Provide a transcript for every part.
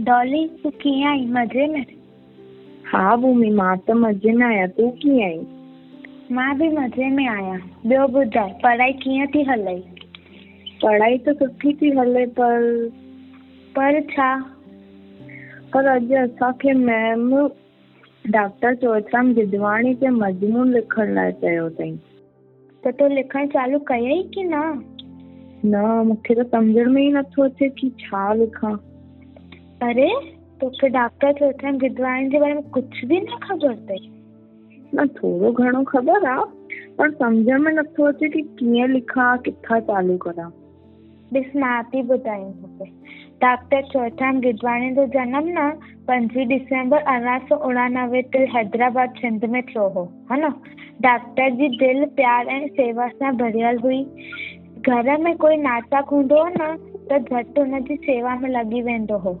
डॉली तूं कीअं आई? मज़े में? हा भूमि माँ त मज़े में आहियाँ तूं कीअं आई? माँ बि मज़े में आहियाँ ॿियो ॿुधाए पढ़ाई कीअं थी हले। पढ़ाई त सुठी थी हले पर पर छा पर अॼु असांखे मैम डॉक्टर चोइथराम गिदवाणी खे मजमून लिखण लाइ चयो अथई त तूं लिखणु चालू कयई की न? न मूंखे त सम्झण में ई नथो अचे कि छा लिखां। अरे तोखे डॉक्टर चोइथराम गिदवाणी जे बारे में कुझु बि न ख़बर अथई न थोरो घणो ख़बर आहे पर सम्झ में नथो अचे कि कीअं लिखां किथां चालू करां। ॾिस माँ थी ॿुधायां तोखे डॉक्टर चोइथराम गिदवाणी जो जनम न पंजी डिसंबर अरिड़हं सौ उणानवे ते हैदराबाद सिंध में थियो हो हा न? डॉक्टर जी दिलि प्यार ऐं सेवा सां भरियल हुई। घर में कोई नाटक हूंदो हो न त झटि हुनजी सेवा में लॻी वेंदो हो।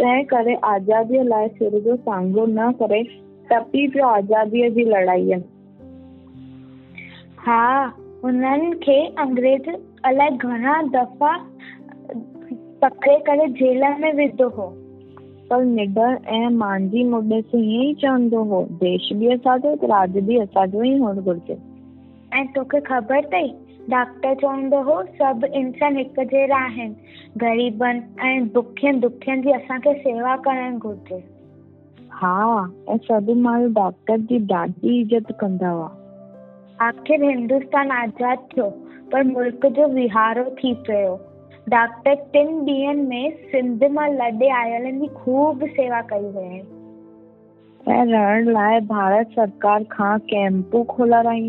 तंहिं करे आज़ादीअ लाइ सिर जो सांगो न करे, टपी पियो आज़ादीअ जी लड़ाईअ। हा, हुननि खे अंग्रेज़ अलाए घणा दफ़ा पकड़े करे जेल में विधो हो। पर निडर ऐं मांझी मुॾे से ईअं ई चवंदो हो, देश बि असांजो राज बि असांजो ई हुअणु घुरिजे। ऐं तोखे ख़बर अथई डॉक्टर चवंदो हो सभु इंसान हिकु जहिड़ा आहिनि ग़रीबनि ऐं दुखियनि दुखियनि जी असांखे सेवा करणु घुरिजे। हा ऐं सभु माण्हू डॉक्टर जी ॾाढी इज़त कंदा हुआ। आख़िर हिंदुस्तान आज़ाद थियो पर मुल्क जो विहारो थी पियो। डॉक्टर टिनि ॾींहंनि में सिंध माँ लॾे आयलनि जी ख़ूब सेवा कई हुयईं ऐं रहण लाइ भारत सरकार खां कैंपूं खोलाराई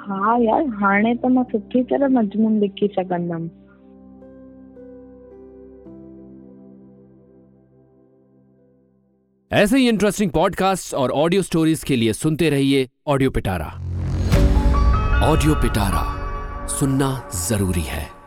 हा यार, हाणे त माँ सुठी तरह मजमून लिखी सघंदमि ऐसे ही इंटरेस्टिंग पॉडकास्ट और ऑडियो स्टोरीज के लिए सुनते रहिए ऑडियो पिटारा ऑडियो पिटारा सुनना ज़रूरी है।